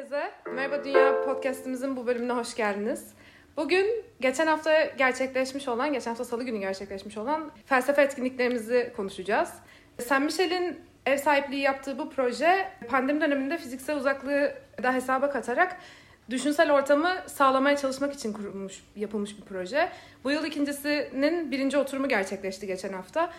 herkese. Merhaba Dünya podcastimizin bu bölümüne hoş geldiniz. Bugün geçen hafta gerçekleşmiş olan, geçen hafta salı günü gerçekleşmiş olan felsefe etkinliklerimizi konuşacağız. Saint Michel'in ev sahipliği yaptığı bu proje pandemi döneminde fiziksel uzaklığı da hesaba katarak düşünsel ortamı sağlamaya çalışmak için kurulmuş, yapılmış bir proje. Bu yıl ikincisinin birinci oturumu gerçekleşti geçen hafta.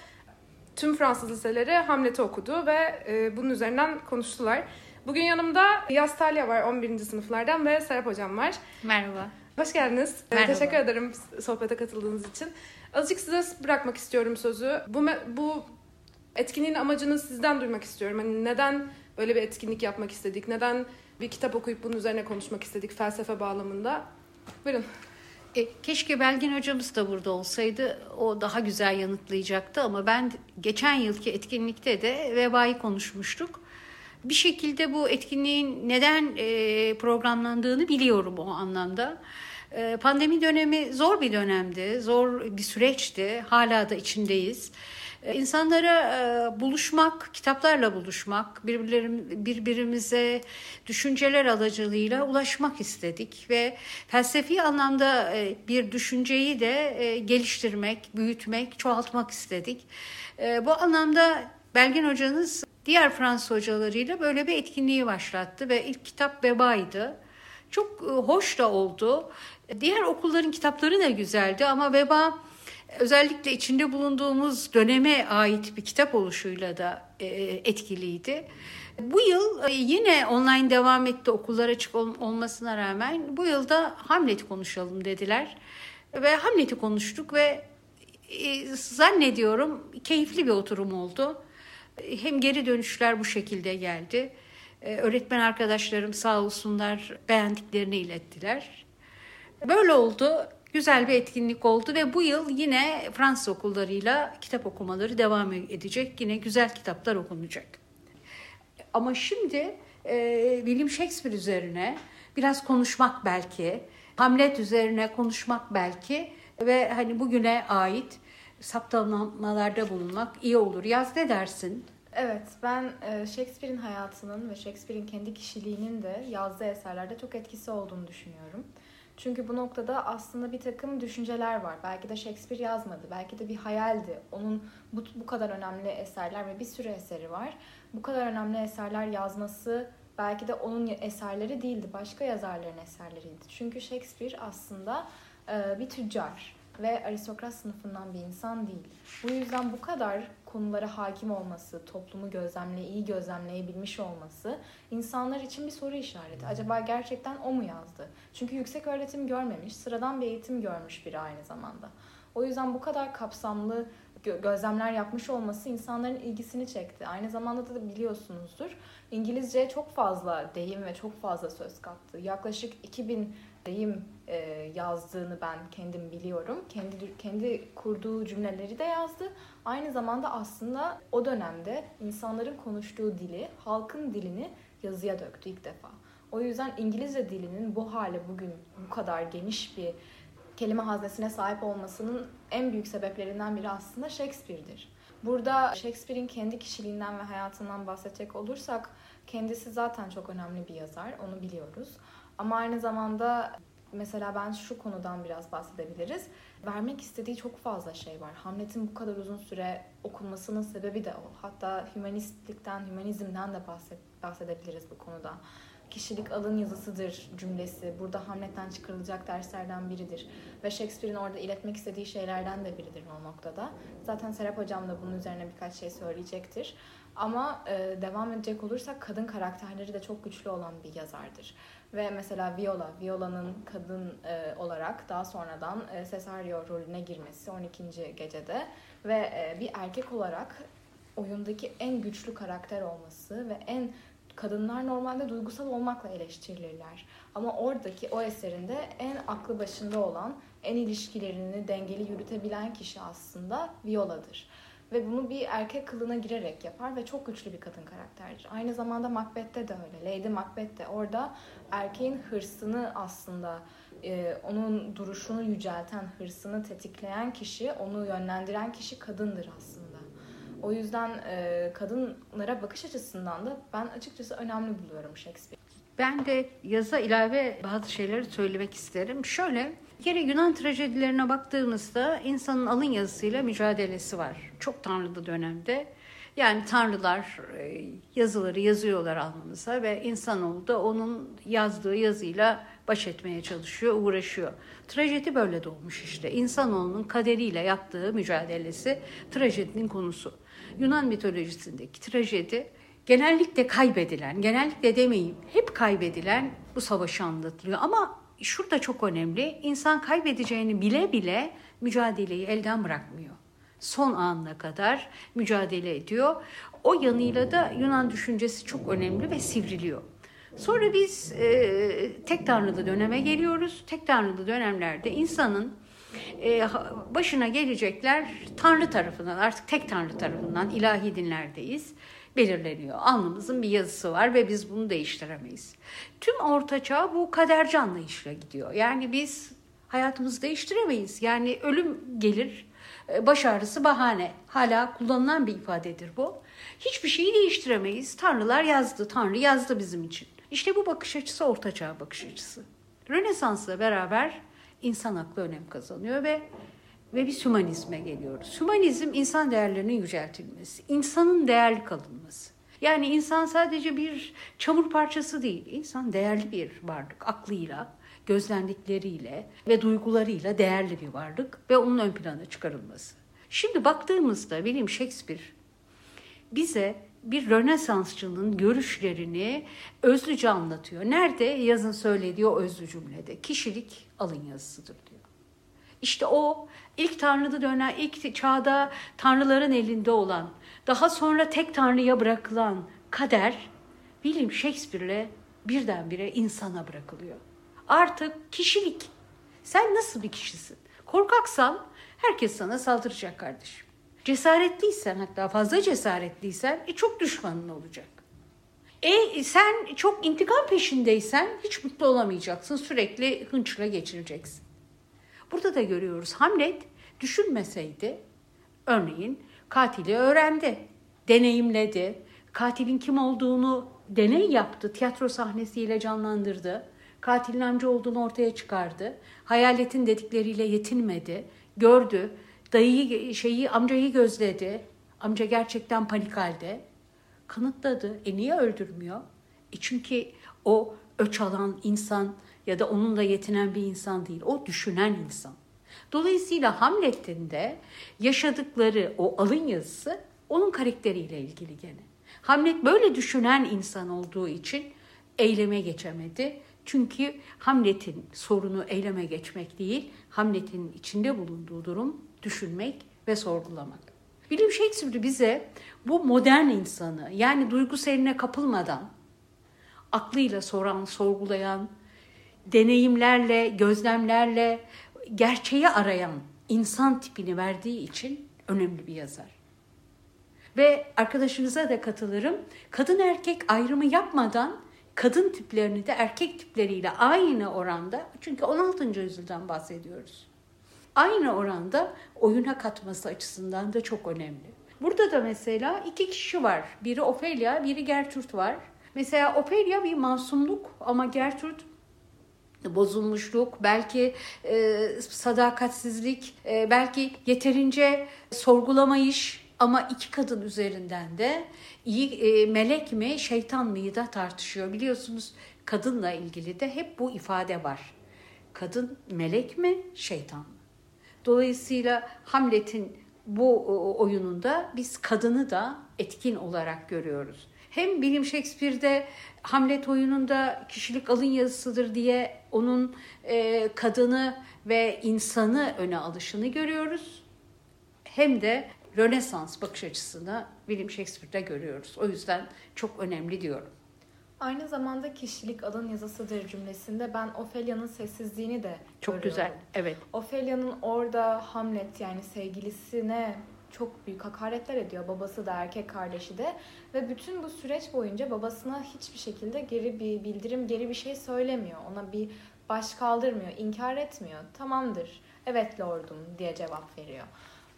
Tüm Fransız liseleri Hamlet'i okudu ve e, bunun üzerinden konuştular. Bugün yanımda Yaz Talya var 11. sınıflardan ve Serap Hocam var. Merhaba. Hoş geldiniz. Merhaba. Teşekkür ederim sohbete katıldığınız için. Azıcık size bırakmak istiyorum sözü. Bu bu etkinliğin amacını sizden duymak istiyorum. Hani neden böyle bir etkinlik yapmak istedik? Neden bir kitap okuyup bunun üzerine konuşmak istedik felsefe bağlamında? Buyurun. E, keşke Belgin hocamız da burada olsaydı. O daha güzel yanıtlayacaktı ama ben geçen yılki etkinlikte de vebayı konuşmuştuk. Bir şekilde bu etkinliğin neden e, programlandığını biliyorum o anlamda. E, pandemi dönemi zor bir dönemdi, zor bir süreçti. Hala da içindeyiz. E, İnsanlara e, buluşmak, kitaplarla buluşmak, birbirlerim, birbirimize düşünceler alacılığıyla ulaşmak istedik ve felsefi anlamda bir düşünceyi de geliştirmek, büyütmek, çoğaltmak istedik. Bu anlamda Belgin hocanız diğer Fransız hocalarıyla böyle bir etkinliği başlattı ve ilk kitap Veba'ydı. Çok e, hoş da oldu. Diğer okulların kitapları da güzeldi ama Veba özellikle içinde bulunduğumuz döneme ait bir kitap oluşuyla da e, etkiliydi. Bu yıl e, yine online devam etti okullar açık olmasına rağmen bu yılda Hamlet konuşalım dediler. Ve Hamlet'i konuştuk ve e, zannediyorum keyifli bir oturum oldu. Hem geri dönüşler bu şekilde geldi. Öğretmen arkadaşlarım sağ olsunlar beğendiklerini ilettiler. Böyle oldu. Güzel bir etkinlik oldu ve bu yıl yine Fransız okullarıyla kitap okumaları devam edecek. Yine güzel kitaplar okunacak. Ama şimdi e, William Shakespeare üzerine biraz konuşmak belki, Hamlet üzerine konuşmak belki ve hani bugüne ait saptamalarda bulunmak iyi olur. Yaz ne dersin? Evet, ben e, Shakespeare'in hayatının ve Shakespeare'in kendi kişiliğinin de yazdığı eserlerde çok etkisi olduğunu düşünüyorum. Çünkü bu noktada aslında bir takım düşünceler var. Belki de Shakespeare yazmadı, belki de bir hayaldi. Onun bu, bu kadar önemli eserler ve bir sürü eseri var. Bu kadar önemli eserler yazması belki de onun eserleri değildi, başka yazarların eserleriydi. Çünkü Shakespeare aslında e, bir tüccar ve aristokrat sınıfından bir insan değil. Bu yüzden bu kadar konulara hakim olması, toplumu gözlemle iyi gözlemleyebilmiş olması insanlar için bir soru işareti. Acaba gerçekten o mu yazdı? Çünkü yüksek öğretim görmemiş, sıradan bir eğitim görmüş biri aynı zamanda. O yüzden bu kadar kapsamlı gözlemler yapmış olması insanların ilgisini çekti. Aynı zamanda da biliyorsunuzdur İngilizce çok fazla deyim ve çok fazla söz kattı. Yaklaşık 2000 deyim yazdığını ben kendim biliyorum. Kendi kendi kurduğu cümleleri de yazdı. Aynı zamanda aslında o dönemde insanların konuştuğu dili, halkın dilini yazıya döktü ilk defa. O yüzden İngilizce dilinin bu hale bugün bu kadar geniş bir kelime haznesine sahip olmasının en büyük sebeplerinden biri aslında Shakespeare'dir. Burada Shakespeare'in kendi kişiliğinden ve hayatından bahsedecek olursak kendisi zaten çok önemli bir yazar, onu biliyoruz. Ama aynı zamanda mesela ben şu konudan biraz bahsedebiliriz. Vermek istediği çok fazla şey var. Hamlet'in bu kadar uzun süre okunmasının sebebi de o. Hatta hümanistlikten, hümanizmden de bahsedebiliriz bu konuda. Kişilik alın yazısıdır cümlesi. Burada Hamlet'ten çıkarılacak derslerden biridir. Ve Shakespeare'in orada iletmek istediği şeylerden de biridir o noktada. Zaten Serap Hocam da bunun üzerine birkaç şey söyleyecektir. Ama e, devam edecek olursak kadın karakterleri de çok güçlü olan bir yazardır. Ve mesela Viola, Viola'nın kadın e, olarak daha sonradan e, Cesario rolüne girmesi 12. gecede ve e, bir erkek olarak oyundaki en güçlü karakter olması ve en kadınlar normalde duygusal olmakla eleştirilirler. Ama oradaki o eserinde en aklı başında olan, en ilişkilerini dengeli yürütebilen kişi aslında Viola'dır. Ve bunu bir erkek kılına girerek yapar ve çok güçlü bir kadın karakterdir. Aynı zamanda Macbeth'te de öyle. Lady Macbeth de orada erkeğin hırsını aslında e, onun duruşunu yücelten, hırsını tetikleyen kişi, onu yönlendiren kişi kadındır aslında. O yüzden e, kadınlara bakış açısından da ben açıkçası önemli buluyorum Shakespeare. Ben de yaza ilave bazı şeyleri söylemek isterim. Şöyle, bir kere Yunan trajedilerine baktığımızda insanın alın yazısıyla mücadelesi var. Çok tanrılı dönemde. Yani tanrılar e, yazıları yazıyorlar alnımıza ve insanoğlu da onun yazdığı yazıyla baş etmeye çalışıyor, uğraşıyor. Trajedi böyle doğmuş işte. İnsanoğlunun kaderiyle yaptığı mücadelesi trajedinin konusu. Yunan mitolojisindeki trajedi genellikle kaybedilen, genellikle demeyeyim hep kaybedilen bu savaşı anlatılıyor. Ama şurada çok önemli, insan kaybedeceğini bile bile mücadeleyi elden bırakmıyor. Son anına kadar mücadele ediyor. O yanıyla da Yunan düşüncesi çok önemli ve sivriliyor. Sonra biz e, tek tanrılı döneme geliyoruz. Tek tanrılı dönemlerde insanın e, başına gelecekler tanrı tarafından artık tek tanrı tarafından ilahi dinlerdeyiz belirleniyor. Alnımızın bir yazısı var ve biz bunu değiştiremeyiz. Tüm ortaçağ bu kaderci anlayışla gidiyor. Yani biz hayatımızı değiştiremeyiz. Yani ölüm gelir, e, baş ağrısı bahane. Hala kullanılan bir ifadedir bu. Hiçbir şeyi değiştiremeyiz. Tanrılar yazdı, Tanrı yazdı bizim için. İşte bu bakış açısı ortaçağ bakış açısı. Rönesans'la beraber insan aklı önem kazanıyor ve ve bir hümanizme geliyoruz. Hümanizm insan değerlerinin yüceltilmesi, insanın değerli kalınması. Yani insan sadece bir çamur parçası değil, insan değerli bir varlık, aklıyla, gözlemlikleriyle ve duygularıyla değerli bir varlık ve onun ön plana çıkarılması. Şimdi baktığımızda William Shakespeare bize bir Rönesansçının görüşlerini özlüce anlatıyor. Nerede? Yazın söylediği o özlü cümlede. Kişilik alın yazısıdır diyor. İşte o ilk tanrıda dönen, ilk çağda tanrıların elinde olan, daha sonra tek tanrıya bırakılan kader William Shakespeare'le birdenbire insana bırakılıyor. Artık kişilik. Sen nasıl bir kişisin? Korkaksan herkes sana saldıracak kardeşim. Cesaretliysen hatta fazla cesaretliysen e, çok düşmanın olacak. E sen çok intikam peşindeysen hiç mutlu olamayacaksın. Sürekli hınçla geçireceksin. Burada da görüyoruz Hamlet düşünmeseydi örneğin katili öğrendi, deneyimledi, katilin kim olduğunu deney yaptı, tiyatro sahnesiyle canlandırdı, katilin amca olduğunu ortaya çıkardı, hayaletin dedikleriyle yetinmedi, gördü, dayıyı şeyi amcayı gözledi, amca gerçekten panik halde, kanıtladı. E niye öldürmüyor? E çünkü o öç alan insan ya da onunla yetinen bir insan değil. O düşünen insan. Dolayısıyla Hamlet'in de yaşadıkları o alın yazısı onun karakteriyle ilgili gene. Hamlet böyle düşünen insan olduğu için eyleme geçemedi. Çünkü Hamlet'in sorunu eyleme geçmek değil, Hamlet'in içinde bulunduğu durum düşünmek ve sorgulamak. William Shakespeare bize bu modern insanı yani duygu seyrine kapılmadan aklıyla soran, sorgulayan, deneyimlerle, gözlemlerle gerçeği arayan insan tipini verdiği için önemli bir yazar. Ve arkadaşınıza da katılırım. Kadın erkek ayrımı yapmadan kadın tiplerini de erkek tipleriyle aynı oranda çünkü 16. yüzyıldan bahsediyoruz. Aynı oranda oyuna katması açısından da çok önemli. Burada da mesela iki kişi var. Biri Ophelia, biri Gertrude var. Mesela Ophelia bir masumluk ama Gertrude bozulmuşluk, belki e, sadakatsizlik, e, belki yeterince sorgulamayış ama iki kadın üzerinden de iyi e, melek mi şeytan mıyı da tartışıyor. Biliyorsunuz kadınla ilgili de hep bu ifade var. Kadın melek mi şeytan mı? Dolayısıyla Hamlet'in bu oyununda biz kadını da etkin olarak görüyoruz. Hem William Shakespeare'de Hamlet oyununda kişilik alın yazısıdır diye onun e, kadını ve insanı öne alışını görüyoruz. Hem de Rönesans bakış açısını William Shakespeare'de görüyoruz. O yüzden çok önemli diyorum. Aynı zamanda kişilik alın yazısıdır cümlesinde ben Ophelia'nın sessizliğini de Çok görüyorum. güzel, evet. Ophelia'nın orada Hamlet yani sevgilisine çok büyük hakaretler ediyor. Babası da erkek kardeşi de. Ve bütün bu süreç boyunca babasına hiçbir şekilde geri bir bildirim, geri bir şey söylemiyor. Ona bir baş kaldırmıyor, inkar etmiyor. Tamamdır, evet lordum diye cevap veriyor.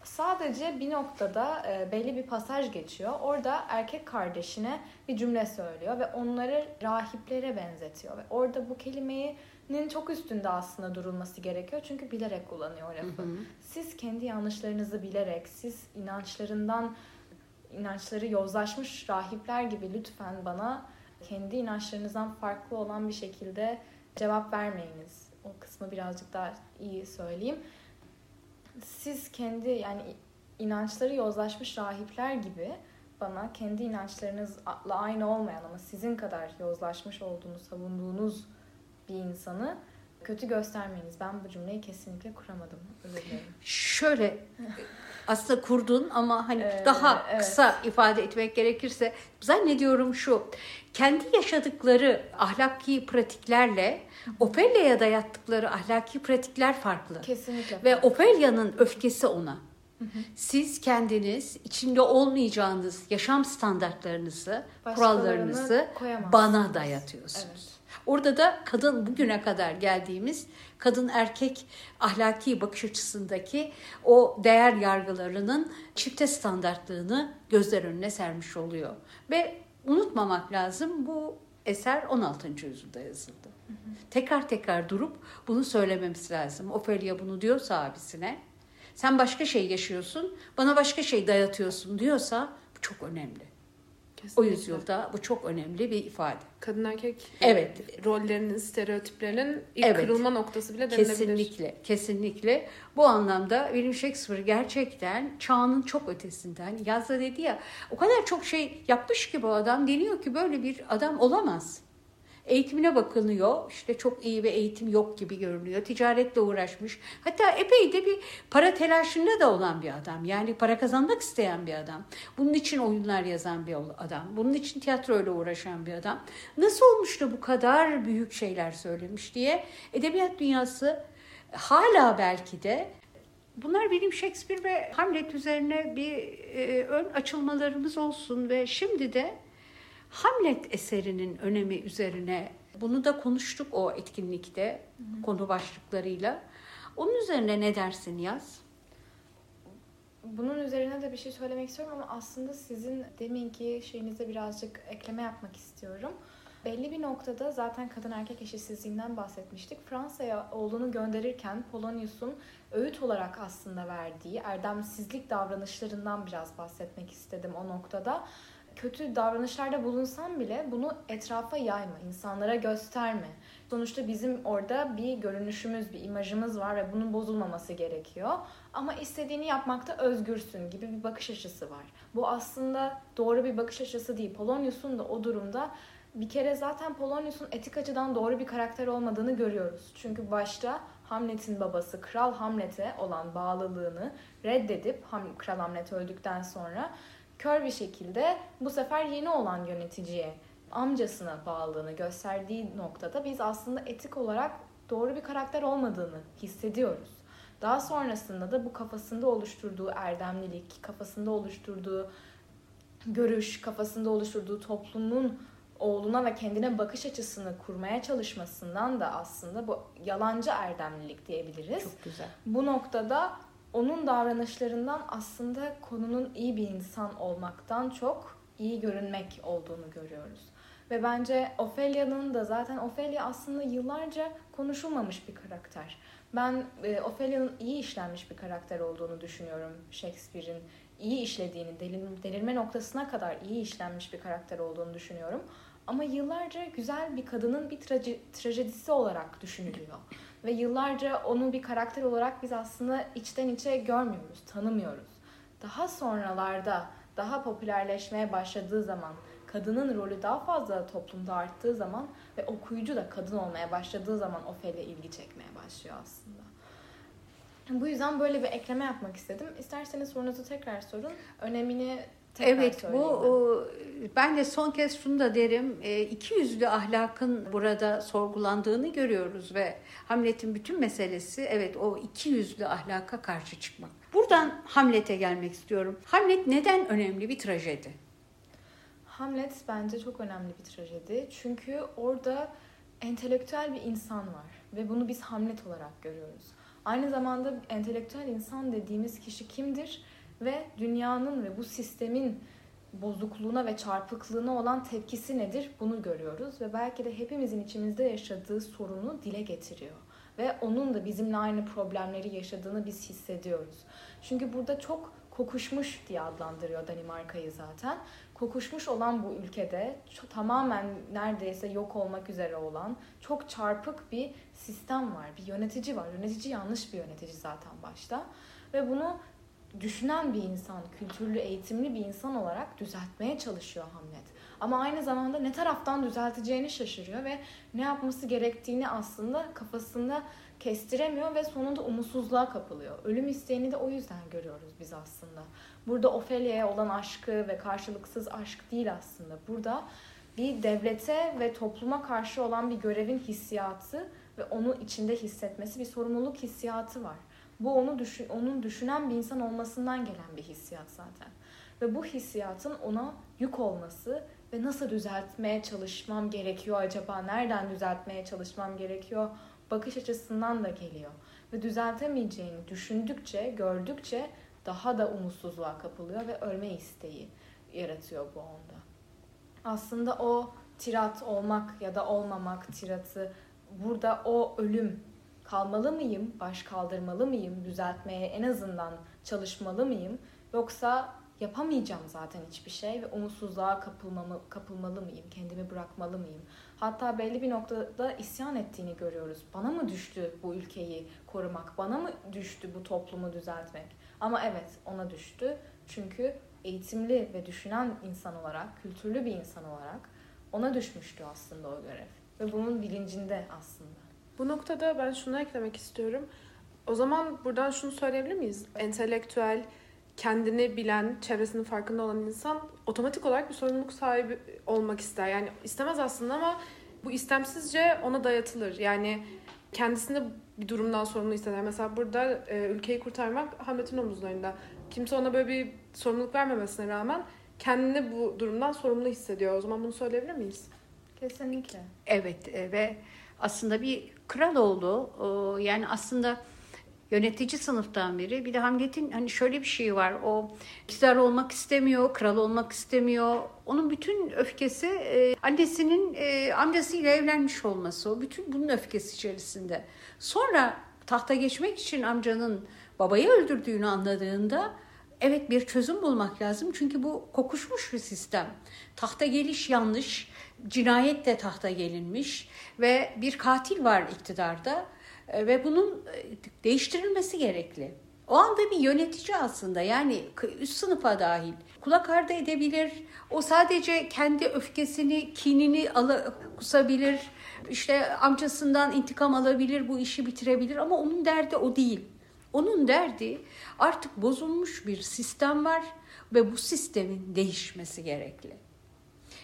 Sadece bir noktada e, belli bir pasaj geçiyor. Orada erkek kardeşine bir cümle söylüyor ve onları rahiplere benzetiyor. Ve orada bu kelimenin çok üstünde aslında durulması gerekiyor. Çünkü bilerek kullanıyor o lafı. Siz kendi yanlışlarınızı bilerek, siz inançlarından inançları yozlaşmış rahipler gibi lütfen bana kendi inançlarınızdan farklı olan bir şekilde cevap vermeyiniz. O kısmı birazcık daha iyi söyleyeyim. Siz kendi yani inançları yozlaşmış rahipler gibi bana kendi inançlarınızla aynı olmayan ama sizin kadar yozlaşmış olduğunu savunduğunuz bir insanı kötü göstermeyiniz. Ben bu cümleyi kesinlikle kuramadım. Özür dilerim. Şöyle aslında kurdun ama hani Ee, daha evet. kısa ifade etmek gerekirse zannediyorum şu kendi yaşadıkları ahlaki pratiklerle Ophelia'ya dayattıkları ahlaki pratikler farklı. Kesinlikle. Ve Ophelia'nın öfkesi ona. Siz kendiniz içinde olmayacağınız yaşam standartlarınızı, kurallarınızı bana dayatıyorsunuz. Evet. Orada da kadın bugüne kadar geldiğimiz kadın erkek ahlaki bakış açısındaki o değer yargılarının çifte standartlığını gözler önüne sermiş oluyor. Ve unutmamak lazım bu eser 16. yüzyılda yazıldı. Tekrar tekrar durup bunu söylememiz lazım. Ophelia bunu diyorsa abisine sen başka şey yaşıyorsun bana başka şey dayatıyorsun diyorsa bu çok önemli. O Kesinlikle. yüzyılda bu çok önemli bir ifade. Kadın erkek Evet. e, rollerinin, stereotiplerinin ilk Evet. kırılma noktası bile denilebilir. Kesinlikle, kesinlikle. Bu anlamda William Shakespeare gerçekten çağının çok ötesinden. Yazda dedi ya, o kadar çok şey yapmış ki bu adam. Deniyor ki böyle bir adam olamaz. Eğitimine bakılıyor. İşte çok iyi bir eğitim yok gibi görünüyor. Ticaretle uğraşmış. Hatta epey de bir para telaşında da olan bir adam. Yani para kazanmak isteyen bir adam. Bunun için oyunlar yazan bir adam. Bunun için tiyatroyla uğraşan bir adam. Nasıl olmuş da bu kadar büyük şeyler söylemiş diye edebiyat dünyası hala belki de Bunlar benim Shakespeare ve Hamlet üzerine bir e, ön açılmalarımız olsun ve şimdi de Hamlet eserinin önemi üzerine bunu da konuştuk o etkinlikte konu başlıklarıyla. Onun üzerine ne dersin yaz? Bunun üzerine de bir şey söylemek istiyorum ama aslında sizin deminki şeyinize birazcık ekleme yapmak istiyorum. Belli bir noktada zaten kadın erkek eşitsizliğinden bahsetmiştik. Fransa'ya oğlunu gönderirken Polonius'un öğüt olarak aslında verdiği erdemsizlik davranışlarından biraz bahsetmek istedim o noktada. Kötü davranışlarda bulunsan bile bunu etrafa yayma, insanlara gösterme. Sonuçta bizim orada bir görünüşümüz, bir imajımız var ve bunun bozulmaması gerekiyor. Ama istediğini yapmakta özgürsün gibi bir bakış açısı var. Bu aslında doğru bir bakış açısı değil. Polonius'un da o durumda bir kere zaten Polonius'un etik açıdan doğru bir karakter olmadığını görüyoruz. Çünkü başta Hamlet'in babası Kral Hamlet'e olan bağlılığını reddedip Kral Hamlet öldükten sonra kör bir şekilde bu sefer yeni olan yöneticiye amcasına bağlılığını gösterdiği noktada biz aslında etik olarak doğru bir karakter olmadığını hissediyoruz. Daha sonrasında da bu kafasında oluşturduğu erdemlilik, kafasında oluşturduğu görüş, kafasında oluşturduğu toplumun oğluna ve kendine bakış açısını kurmaya çalışmasından da aslında bu yalancı erdemlilik diyebiliriz. Çok güzel. Bu noktada onun davranışlarından aslında konunun iyi bir insan olmaktan çok iyi görünmek olduğunu görüyoruz. Ve bence Ophelia'nın da zaten Ophelia aslında yıllarca konuşulmamış bir karakter. Ben e, Ophelia'nın iyi işlenmiş bir karakter olduğunu düşünüyorum Shakespeare'in iyi işlediğini, delil- delirme noktasına kadar iyi işlenmiş bir karakter olduğunu düşünüyorum. Ama yıllarca güzel bir kadının bir traje- trajedisi olarak düşünülüyor. Ve yıllarca onu bir karakter olarak biz aslında içten içe görmüyoruz, tanımıyoruz. Daha sonralarda, daha popülerleşmeye başladığı zaman, kadının rolü daha fazla toplumda arttığı zaman ve okuyucu da kadın olmaya başladığı zaman Ophelia ilgi çekmeye başlıyor aslında. Bu yüzden böyle bir ekleme yapmak istedim. İsterseniz sorunuzu tekrar sorun. Önemini tekrar evet bu ben. o, ben de son kez şunu da derim. E, iki yüzlü ahlakın burada sorgulandığını görüyoruz ve Hamlet'in bütün meselesi evet o iki yüzlü ahlaka karşı çıkmak. Buradan Hamlet'e gelmek istiyorum. Hamlet neden önemli bir trajedi? Hamlet bence çok önemli bir trajedi. Çünkü orada entelektüel bir insan var ve bunu biz Hamlet olarak görüyoruz. Aynı zamanda entelektüel insan dediğimiz kişi kimdir ve dünyanın ve bu sistemin bozukluğuna ve çarpıklığına olan tepkisi nedir bunu görüyoruz ve belki de hepimizin içimizde yaşadığı sorunu dile getiriyor ve onun da bizimle aynı problemleri yaşadığını biz hissediyoruz. Çünkü burada çok kokuşmuş diye adlandırıyor Danimarka'yı zaten. Kokuşmuş olan bu ülkede tamamen neredeyse yok olmak üzere olan çok çarpık bir sistem var. Bir yönetici var. Yönetici yanlış bir yönetici zaten başta. Ve bunu düşünen bir insan, kültürlü, eğitimli bir insan olarak düzeltmeye çalışıyor Hamlet. Ama aynı zamanda ne taraftan düzelteceğini şaşırıyor ve ne yapması gerektiğini aslında kafasında kestiremiyor ve sonunda umutsuzluğa kapılıyor. Ölüm isteğini de o yüzden görüyoruz biz aslında. Burada Ophelia'ya olan aşkı ve karşılıksız aşk değil aslında. Burada bir devlete ve topluma karşı olan bir görevin hissiyatı ve onu içinde hissetmesi bir sorumluluk hissiyatı var. Bu onu düşün, onun düşünen bir insan olmasından gelen bir hissiyat zaten. Ve bu hissiyatın ona yük olması ve nasıl düzeltmeye çalışmam gerekiyor acaba? Nereden düzeltmeye çalışmam gerekiyor? Bakış açısından da geliyor. Ve düzeltemeyeceğini düşündükçe, gördükçe daha da umutsuzluğa kapılıyor ve ölme isteği yaratıyor bu onda. Aslında o tirat olmak ya da olmamak tiratı burada o ölüm kalmalı mıyım, baş kaldırmalı mıyım, düzeltmeye en azından çalışmalı mıyım? Yoksa yapamayacağım zaten hiçbir şey ve umutsuzluğa kapılmamı, kapılmalı mıyım, kendimi bırakmalı mıyım? Hatta belli bir noktada isyan ettiğini görüyoruz. Bana mı düştü bu ülkeyi korumak, bana mı düştü bu toplumu düzeltmek? Ama evet ona düştü çünkü eğitimli ve düşünen insan olarak, kültürlü bir insan olarak ona düşmüştü aslında o görev. Ve bunun bilincinde aslında. Bu noktada ben şunu eklemek istiyorum. O zaman buradan şunu söyleyebilir miyiz? Entelektüel, kendini bilen, çevresinin farkında olan insan otomatik olarak bir sorumluluk sahibi olmak ister. Yani istemez aslında ama bu istemsizce ona dayatılır. Yani kendisini bir durumdan sorumlu hisseder. Mesela burada e, ülkeyi kurtarmak Hamlet'in omuzlarında. Kimse ona böyle bir sorumluluk vermemesine rağmen kendini bu durumdan sorumlu hissediyor. O zaman bunu söyleyebilir miyiz? Kesinlikle. Evet e, ve aslında bir kral oldu. Yani aslında yönetici sınıftan biri. Bir de Hamlet'in hani şöyle bir şey var. O iktidar olmak istemiyor, kral olmak istemiyor. Onun bütün öfkesi e, annesinin e, amcasıyla evlenmiş olması. O bütün bunun öfkesi içerisinde. Sonra tahta geçmek için amcanın babayı öldürdüğünü anladığında evet bir çözüm bulmak lazım. Çünkü bu kokuşmuş bir sistem. Tahta geliş yanlış, cinayetle tahta gelinmiş ve bir katil var iktidarda e, ve bunun e, değiştirilmesi gerekli. O anda bir yönetici aslında yani üst sınıfa dahil kulak ardı edebilir. O sadece kendi öfkesini, kinini ala, kusabilir. İşte amcasından intikam alabilir, bu işi bitirebilir ama onun derdi o değil. Onun derdi artık bozulmuş bir sistem var ve bu sistemin değişmesi gerekli.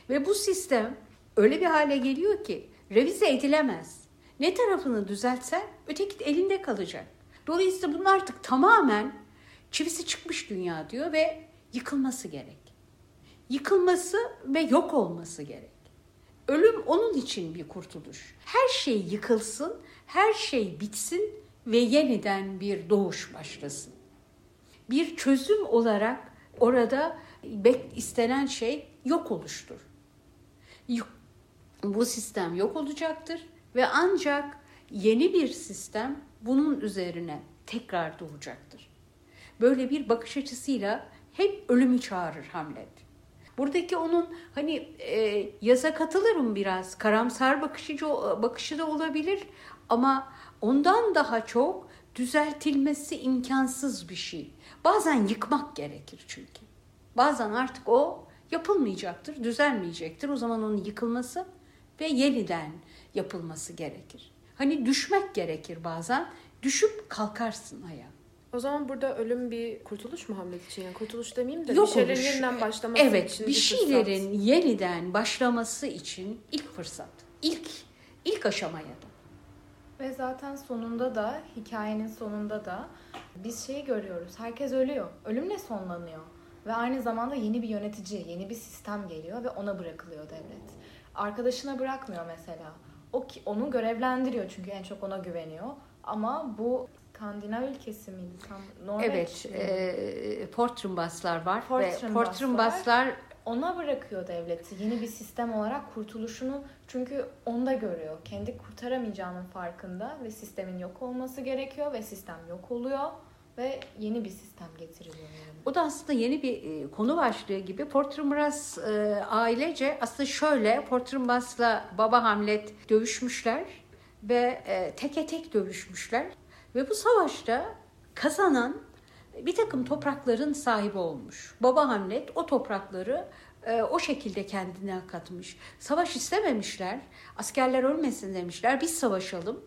Ve bu sistem öyle bir hale geliyor ki revize edilemez. Ne tarafını düzeltsen öteki elinde kalacak. Dolayısıyla bunun artık tamamen çivisi çıkmış dünya diyor ve yıkılması gerek. Yıkılması ve yok olması gerek. Ölüm onun için bir kurtuluş. Her şey yıkılsın, her şey bitsin ve yeniden bir doğuş başlasın. Bir çözüm olarak orada istenen şey yok oluştur. Bu sistem yok olacaktır ve ancak yeni bir sistem bunun üzerine tekrar doğacaktır. Böyle bir bakış açısıyla hep ölümü çağırır Hamlet. Buradaki onun hani e, yaza katılırım biraz. Karamsar bakışı, bakışı da olabilir ama ondan daha çok düzeltilmesi imkansız bir şey. Bazen yıkmak gerekir çünkü. Bazen artık o yapılmayacaktır, düzelmeyecektir. O zaman onun yıkılması ve yeniden yapılması gerekir. Hani düşmek gerekir bazen. Düşüp kalkarsın ayağa. O zaman burada ölüm bir kurtuluş mu Hamlet için? Yani kurtuluş demeyeyim de Yok bir şeylerin oluş. yeniden başlaması evet, için bir, bir şeylerin fırsat. yeniden başlaması için ilk fırsat. İlk ilk aşamaya da. Ve zaten sonunda da hikayenin sonunda da biz şeyi görüyoruz. Herkes ölüyor. Ölümle sonlanıyor. Ve aynı zamanda yeni bir yönetici, yeni bir sistem geliyor ve ona bırakılıyor devlet. Arkadaşına bırakmıyor mesela. O ki onu görevlendiriyor çünkü en çok ona güveniyor. Ama bu İskandinav ülkesi miydi? Tam Norveç Evet, e, Portrumbaslar var ve Portrumbaslar. Portrumbaslar ona bırakıyor devleti yeni bir sistem olarak kurtuluşunu çünkü onda görüyor. Kendi kurtaramayacağının farkında ve sistemin yok olması gerekiyor ve sistem yok oluyor ve yeni bir sistem getiriliyor. Yani. O da aslında yeni bir e, konu başlığı gibi. Portrumbas e, ailece aslında şöyle Portrumbas'la baba Hamlet dövüşmüşler ve e, teke tek dövüşmüşler ve bu savaşta kazanan bir takım toprakların sahibi olmuş. Baba Hamlet o toprakları e, o şekilde kendine katmış. Savaş istememişler. Askerler ölmesin demişler. Biz savaşalım.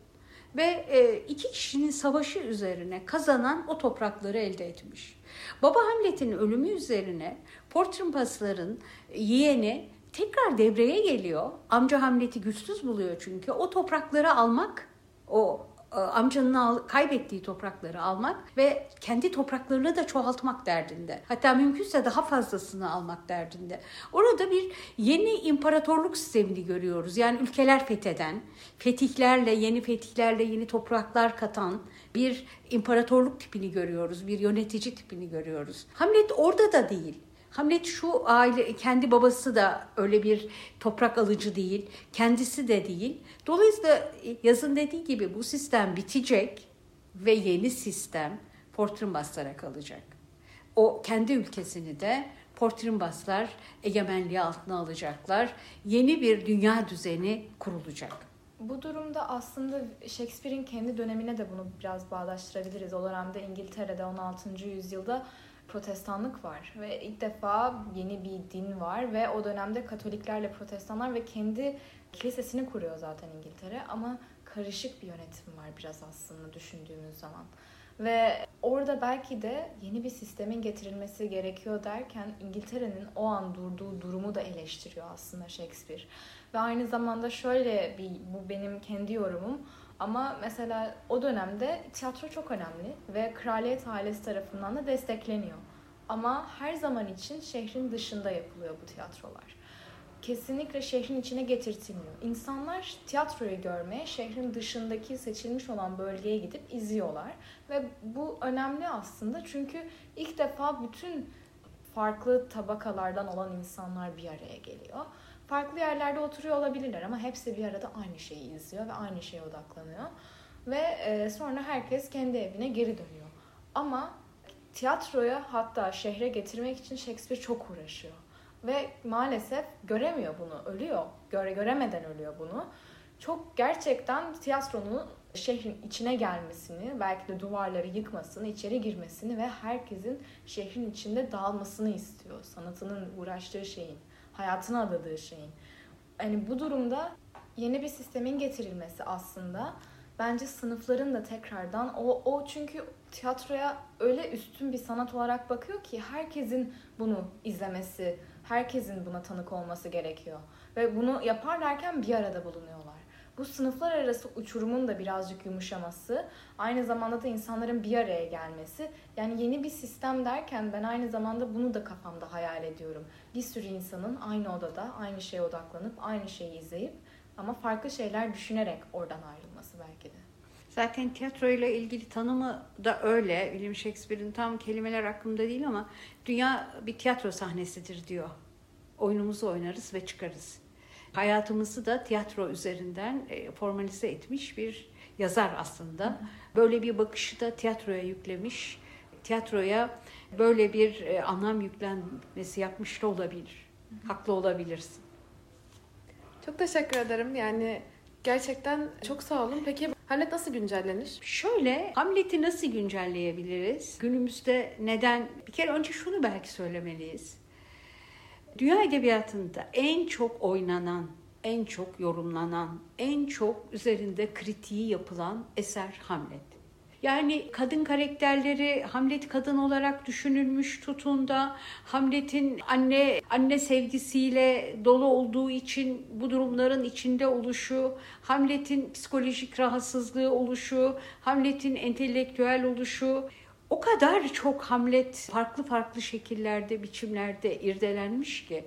Ve e, iki kişinin savaşı üzerine kazanan o toprakları elde etmiş. Baba Hamlet'in ölümü üzerine Portrumbasların yeğeni tekrar devreye geliyor. Amca Hamlet'i güçsüz buluyor çünkü. O toprakları almak, o amcanın al, kaybettiği toprakları almak ve kendi topraklarını da çoğaltmak derdinde. Hatta mümkünse daha fazlasını almak derdinde. Orada bir yeni imparatorluk sistemini görüyoruz. Yani ülkeler fetheden, fetihlerle, yeni fetihlerle yeni topraklar katan bir imparatorluk tipini görüyoruz. Bir yönetici tipini görüyoruz. Hamlet orada da değil. Hamlet şu aile kendi babası da öyle bir toprak alıcı değil, kendisi de değil. Dolayısıyla yazın dediği gibi bu sistem bitecek ve yeni sistem Portrumbaslara kalacak. O kendi ülkesini de Portrumbaslar egemenliği altına alacaklar. Yeni bir dünya düzeni kurulacak. Bu durumda aslında Shakespeare'in kendi dönemine de bunu biraz bağdaştırabiliriz. O dönemde İngiltere'de 16. yüzyılda protestanlık var ve ilk defa yeni bir din var ve o dönemde Katoliklerle protestanlar ve kendi kilisesini kuruyor zaten İngiltere ama karışık bir yönetim var biraz aslında düşündüğümüz zaman. Ve orada belki de yeni bir sistemin getirilmesi gerekiyor derken İngiltere'nin o an durduğu durumu da eleştiriyor aslında Shakespeare. Ve aynı zamanda şöyle bir, bu benim kendi yorumum, ama mesela o dönemde tiyatro çok önemli ve kraliyet ailesi tarafından da destekleniyor. Ama her zaman için şehrin dışında yapılıyor bu tiyatrolar. Kesinlikle şehrin içine getirtilmiyor. İnsanlar tiyatroyu görmeye şehrin dışındaki seçilmiş olan bölgeye gidip izliyorlar. Ve bu önemli aslında çünkü ilk defa bütün farklı tabakalardan olan insanlar bir araya geliyor farklı yerlerde oturuyor olabilirler ama hepsi bir arada aynı şeyi izliyor ve aynı şeye odaklanıyor. Ve e, sonra herkes kendi evine geri dönüyor. Ama tiyatroya hatta şehre getirmek için Shakespeare çok uğraşıyor. Ve maalesef göremiyor bunu, ölüyor. Göre göremeden ölüyor bunu. Çok gerçekten tiyatronun şehrin içine gelmesini, belki de duvarları yıkmasını, içeri girmesini ve herkesin şehrin içinde dağılmasını istiyor. Sanatının uğraştığı şeyin hayatına adadığı şeyin. Hani bu durumda yeni bir sistemin getirilmesi aslında bence sınıfların da tekrardan o o çünkü tiyatroya öyle üstün bir sanat olarak bakıyor ki herkesin bunu izlemesi, herkesin buna tanık olması gerekiyor ve bunu yaparlarken bir arada bulunuyorlar. Bu sınıflar arası uçurumun da birazcık yumuşaması, aynı zamanda da insanların bir araya gelmesi. Yani yeni bir sistem derken ben aynı zamanda bunu da kafamda hayal ediyorum. Bir sürü insanın aynı odada aynı şeye odaklanıp aynı şeyi izleyip ama farklı şeyler düşünerek oradan ayrılması belki de. Zaten tiyatroyla ilgili tanımı da öyle. William Shakespeare'in tam kelimeler aklımda değil ama dünya bir tiyatro sahnesidir diyor. Oyunumuzu oynarız ve çıkarız hayatımızı da tiyatro üzerinden e, formalize etmiş bir yazar aslında. Böyle bir bakışı da tiyatroya yüklemiş. Tiyatroya böyle bir e, anlam yüklenmesi yapmış da olabilir. Haklı olabilirsin. Çok teşekkür ederim. Yani gerçekten çok sağ olun. Peki Hamlet nasıl güncellenir? Şöyle, Hamlet'i nasıl güncelleyebiliriz? Günümüzde neden? Bir kere önce şunu belki söylemeliyiz. Dünya edebiyatında en çok oynanan, en çok yorumlanan, en çok üzerinde kritiği yapılan eser Hamlet. Yani kadın karakterleri Hamlet kadın olarak düşünülmüş tutunda Hamlet'in anne anne sevgisiyle dolu olduğu için bu durumların içinde oluşu, Hamlet'in psikolojik rahatsızlığı oluşu, Hamlet'in entelektüel oluşu o kadar çok Hamlet farklı farklı şekillerde, biçimlerde irdelenmiş ki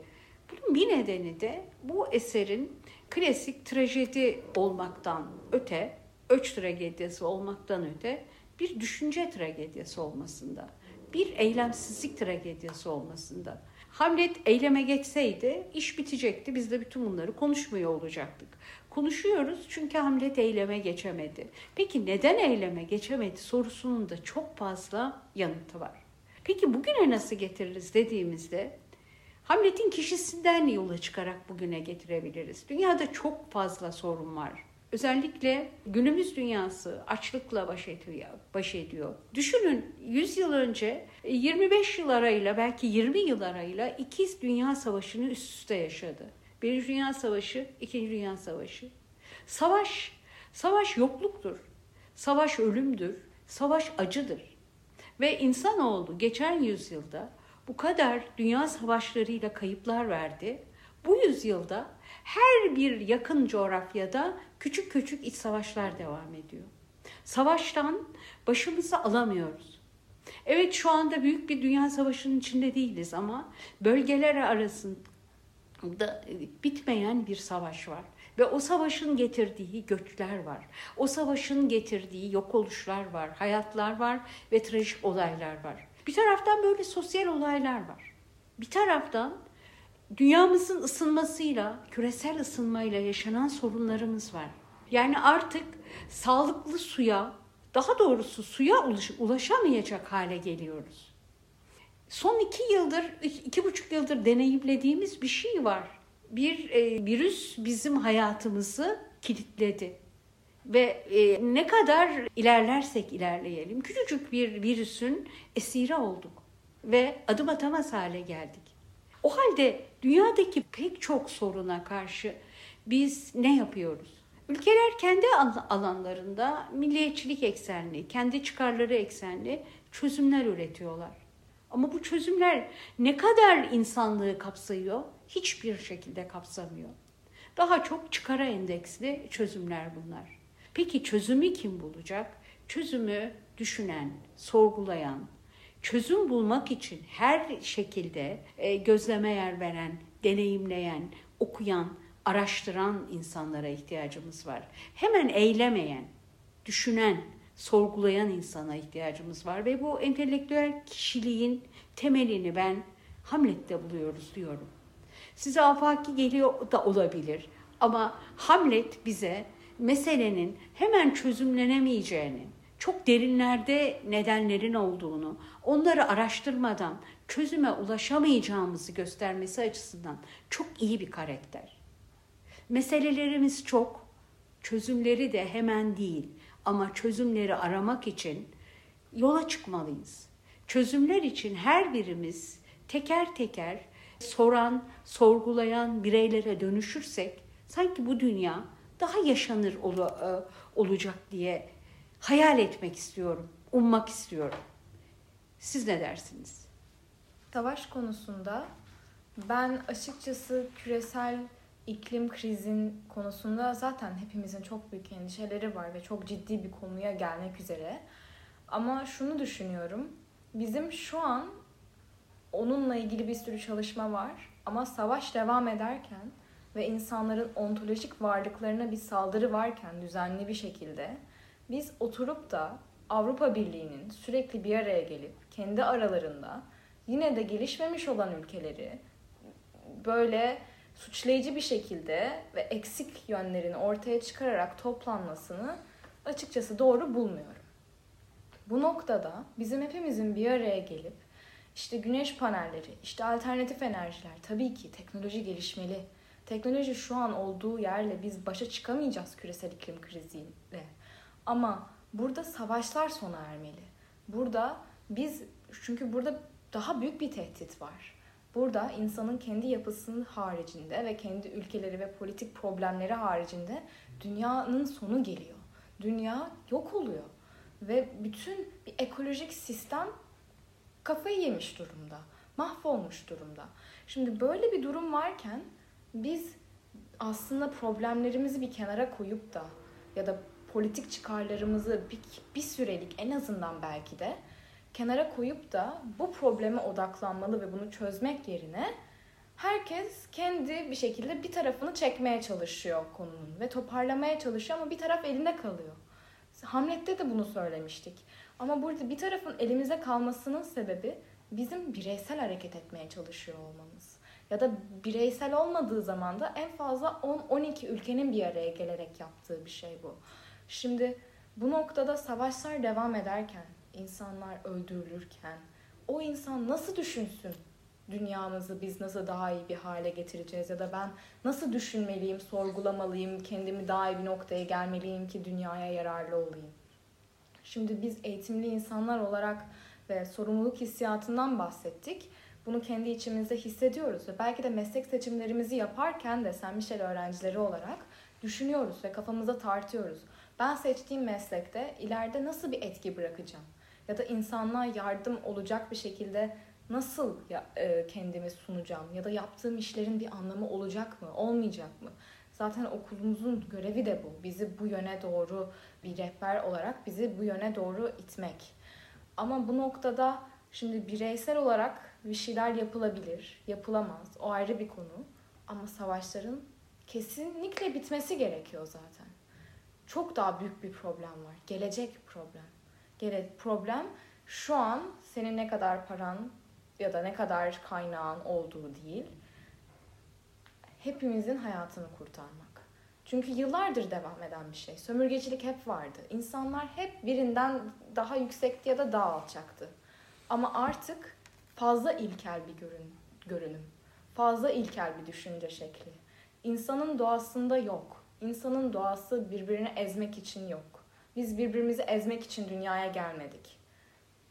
bunun bir nedeni de bu eserin klasik trajedi olmaktan öte, öç tragedisi olmaktan öte bir düşünce tragediyası olmasında, bir eylemsizlik tragediyası olmasında. Hamlet eyleme geçseydi iş bitecekti. Biz de bütün bunları konuşmuyor olacaktık. Konuşuyoruz çünkü Hamlet eyleme geçemedi. Peki neden eyleme geçemedi sorusunun da çok fazla yanıtı var. Peki bugüne nasıl getiririz dediğimizde Hamlet'in kişisinden yola çıkarak bugüne getirebiliriz. Dünyada çok fazla sorun var. Özellikle günümüz dünyası açlıkla baş ediyor. Baş ediyor. Düşünün 100 yıl önce 25 yıl arayla belki 20 yıl arayla ikiz dünya savaşını üst üste yaşadı. Birinci Dünya Savaşı, İkinci Dünya Savaşı. Savaş, savaş yokluktur. Savaş ölümdür. Savaş acıdır. Ve insanoğlu geçen yüzyılda bu kadar dünya savaşlarıyla kayıplar verdi. Bu yüzyılda her bir yakın coğrafyada küçük küçük iç savaşlar devam ediyor. Savaştan başımızı alamıyoruz. Evet şu anda büyük bir dünya savaşının içinde değiliz ama bölgeler arasında bitmeyen bir savaş var. Ve o savaşın getirdiği göçler var. O savaşın getirdiği yok oluşlar var, hayatlar var ve trajik olaylar var. Bir taraftan böyle sosyal olaylar var. Bir taraftan dünyamızın ısınmasıyla, küresel ısınmayla yaşanan sorunlarımız var. Yani artık sağlıklı suya, daha doğrusu suya ulaşamayacak hale geliyoruz. Son iki yıldır, iki buçuk yıldır deneyimlediğimiz bir şey var. Bir e, virüs bizim hayatımızı kilitledi. Ve e, ne kadar ilerlersek ilerleyelim, küçücük bir virüsün esiri olduk. Ve adım atamaz hale geldik. O halde dünyadaki pek çok soruna karşı biz ne yapıyoruz? Ülkeler kendi alanlarında milliyetçilik eksenli, kendi çıkarları eksenli çözümler üretiyorlar. Ama bu çözümler ne kadar insanlığı kapsıyor? Hiçbir şekilde kapsamıyor. Daha çok çıkara endeksli çözümler bunlar. Peki çözümü kim bulacak? Çözümü düşünen, sorgulayan, çözüm bulmak için her şekilde e, gözleme yer veren, deneyimleyen, okuyan, araştıran insanlara ihtiyacımız var. Hemen eylemeyen, düşünen, sorgulayan insana ihtiyacımız var ve bu entelektüel kişiliğin temelini ben Hamlet'te buluyoruz diyorum. Size afaki geliyor da olabilir ama Hamlet bize meselenin hemen çözümlenemeyeceğini, çok derinlerde nedenlerin olduğunu, onları araştırmadan çözüme ulaşamayacağımızı göstermesi açısından çok iyi bir karakter. Meselelerimiz çok, çözümleri de hemen değil ama çözümleri aramak için yola çıkmalıyız. Çözümler için her birimiz teker teker soran, sorgulayan bireylere dönüşürsek sanki bu dünya daha yaşanır ol, e, olacak diye hayal etmek istiyorum, ummak istiyorum. Siz ne dersiniz? Savaş konusunda ben açıkçası küresel iklim krizin konusunda zaten hepimizin çok büyük endişeleri var ve çok ciddi bir konuya gelmek üzere. Ama şunu düşünüyorum. Bizim şu an onunla ilgili bir sürü çalışma var ama savaş devam ederken ve insanların ontolojik varlıklarına bir saldırı varken düzenli bir şekilde biz oturup da Avrupa Birliği'nin sürekli bir araya gelip kendi aralarında yine de gelişmemiş olan ülkeleri böyle suçlayıcı bir şekilde ve eksik yönlerini ortaya çıkararak toplanmasını açıkçası doğru bulmuyorum. Bu noktada bizim hepimizin bir araya gelip işte güneş panelleri, işte alternatif enerjiler tabii ki teknoloji gelişmeli Teknoloji şu an olduğu yerle biz başa çıkamayacağız küresel iklim kriziyle. Ama burada savaşlar sona ermeli. Burada biz çünkü burada daha büyük bir tehdit var. Burada insanın kendi yapısının haricinde ve kendi ülkeleri ve politik problemleri haricinde dünyanın sonu geliyor. Dünya yok oluyor ve bütün bir ekolojik sistem kafayı yemiş durumda, mahvolmuş durumda. Şimdi böyle bir durum varken biz aslında problemlerimizi bir kenara koyup da ya da politik çıkarlarımızı bir, bir sürelik en azından belki de kenara koyup da bu probleme odaklanmalı ve bunu çözmek yerine herkes kendi bir şekilde bir tarafını çekmeye çalışıyor konunun ve toparlamaya çalışıyor ama bir taraf elinde kalıyor. Hamlet'te de bunu söylemiştik. Ama burada bir tarafın elimize kalmasının sebebi bizim bireysel hareket etmeye çalışıyor olmamız. Ya da bireysel olmadığı zaman da en fazla 10-12 ülkenin bir araya gelerek yaptığı bir şey bu. Şimdi bu noktada savaşlar devam ederken, insanlar öldürülürken o insan nasıl düşünsün dünyamızı biz nasıl daha iyi bir hale getireceğiz ya da ben nasıl düşünmeliyim, sorgulamalıyım, kendimi daha iyi bir noktaya gelmeliyim ki dünyaya yararlı olayım. Şimdi biz eğitimli insanlar olarak ve sorumluluk hissiyatından bahsettik. Bunu kendi içimizde hissediyoruz ve belki de meslek seçimlerimizi yaparken de Sen Michel öğrencileri olarak düşünüyoruz ve kafamıza tartıyoruz. Ben seçtiğim meslekte ileride nasıl bir etki bırakacağım? Ya da insanlığa yardım olacak bir şekilde nasıl ya, e, kendimi sunacağım? Ya da yaptığım işlerin bir anlamı olacak mı, olmayacak mı? Zaten okulumuzun görevi de bu. Bizi bu yöne doğru bir rehber olarak bizi bu yöne doğru itmek. Ama bu noktada şimdi bireysel olarak bir şeyler yapılabilir, yapılamaz. O ayrı bir konu. Ama savaşların kesinlikle bitmesi gerekiyor zaten. Çok daha büyük bir problem var. Gelecek problem. Gele problem şu an senin ne kadar paran ya da ne kadar kaynağın olduğu değil. Hepimizin hayatını kurtarmak. Çünkü yıllardır devam eden bir şey. Sömürgecilik hep vardı. İnsanlar hep birinden daha yüksekti ya da daha alçaktı. Ama artık fazla ilkel bir görün, görünüm. Fazla ilkel bir düşünce şekli. İnsanın doğasında yok. İnsanın doğası birbirini ezmek için yok. Biz birbirimizi ezmek için dünyaya gelmedik.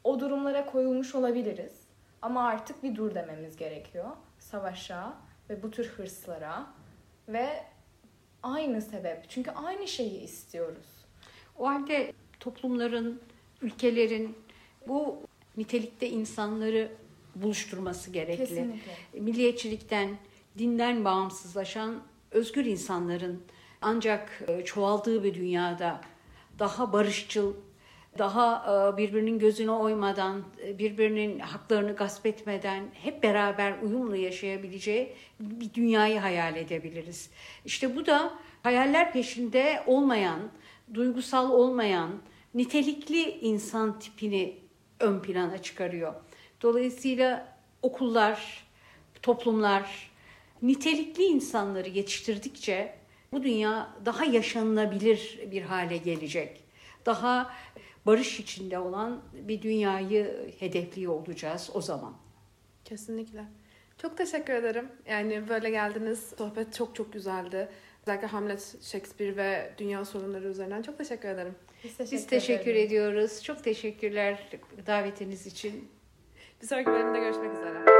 O durumlara koyulmuş olabiliriz. Ama artık bir dur dememiz gerekiyor. Savaşa ve bu tür hırslara ve aynı sebep. Çünkü aynı şeyi istiyoruz. O halde toplumların, ülkelerin bu nitelikte insanları buluşturması gerekli. Kesinlikle. Milliyetçilikten, dinden bağımsızlaşan özgür insanların ancak e, çoğaldığı bir dünyada daha barışçıl, daha e, birbirinin gözüne oymadan, e, birbirinin haklarını gasp etmeden hep beraber uyumlu yaşayabileceği bir dünyayı hayal edebiliriz. İşte bu da hayaller peşinde olmayan, duygusal olmayan, nitelikli insan tipini ön plana çıkarıyor. Dolayısıyla okullar, toplumlar nitelikli insanları yetiştirdikçe bu dünya daha yaşanılabilir bir hale gelecek. Daha barış içinde olan bir dünyayı hedefliyor olacağız o zaman. Kesinlikle. Çok teşekkür ederim. Yani böyle geldiniz. Sohbet çok çok güzeldi. Özellikle Hamlet, Shakespeare ve dünya sorunları üzerinden çok teşekkür ederim. Biz teşekkür, Biz teşekkür ederiz. ediyoruz. Çok teşekkürler davetiniz için. Bir sonraki bölümde görüşmek üzere.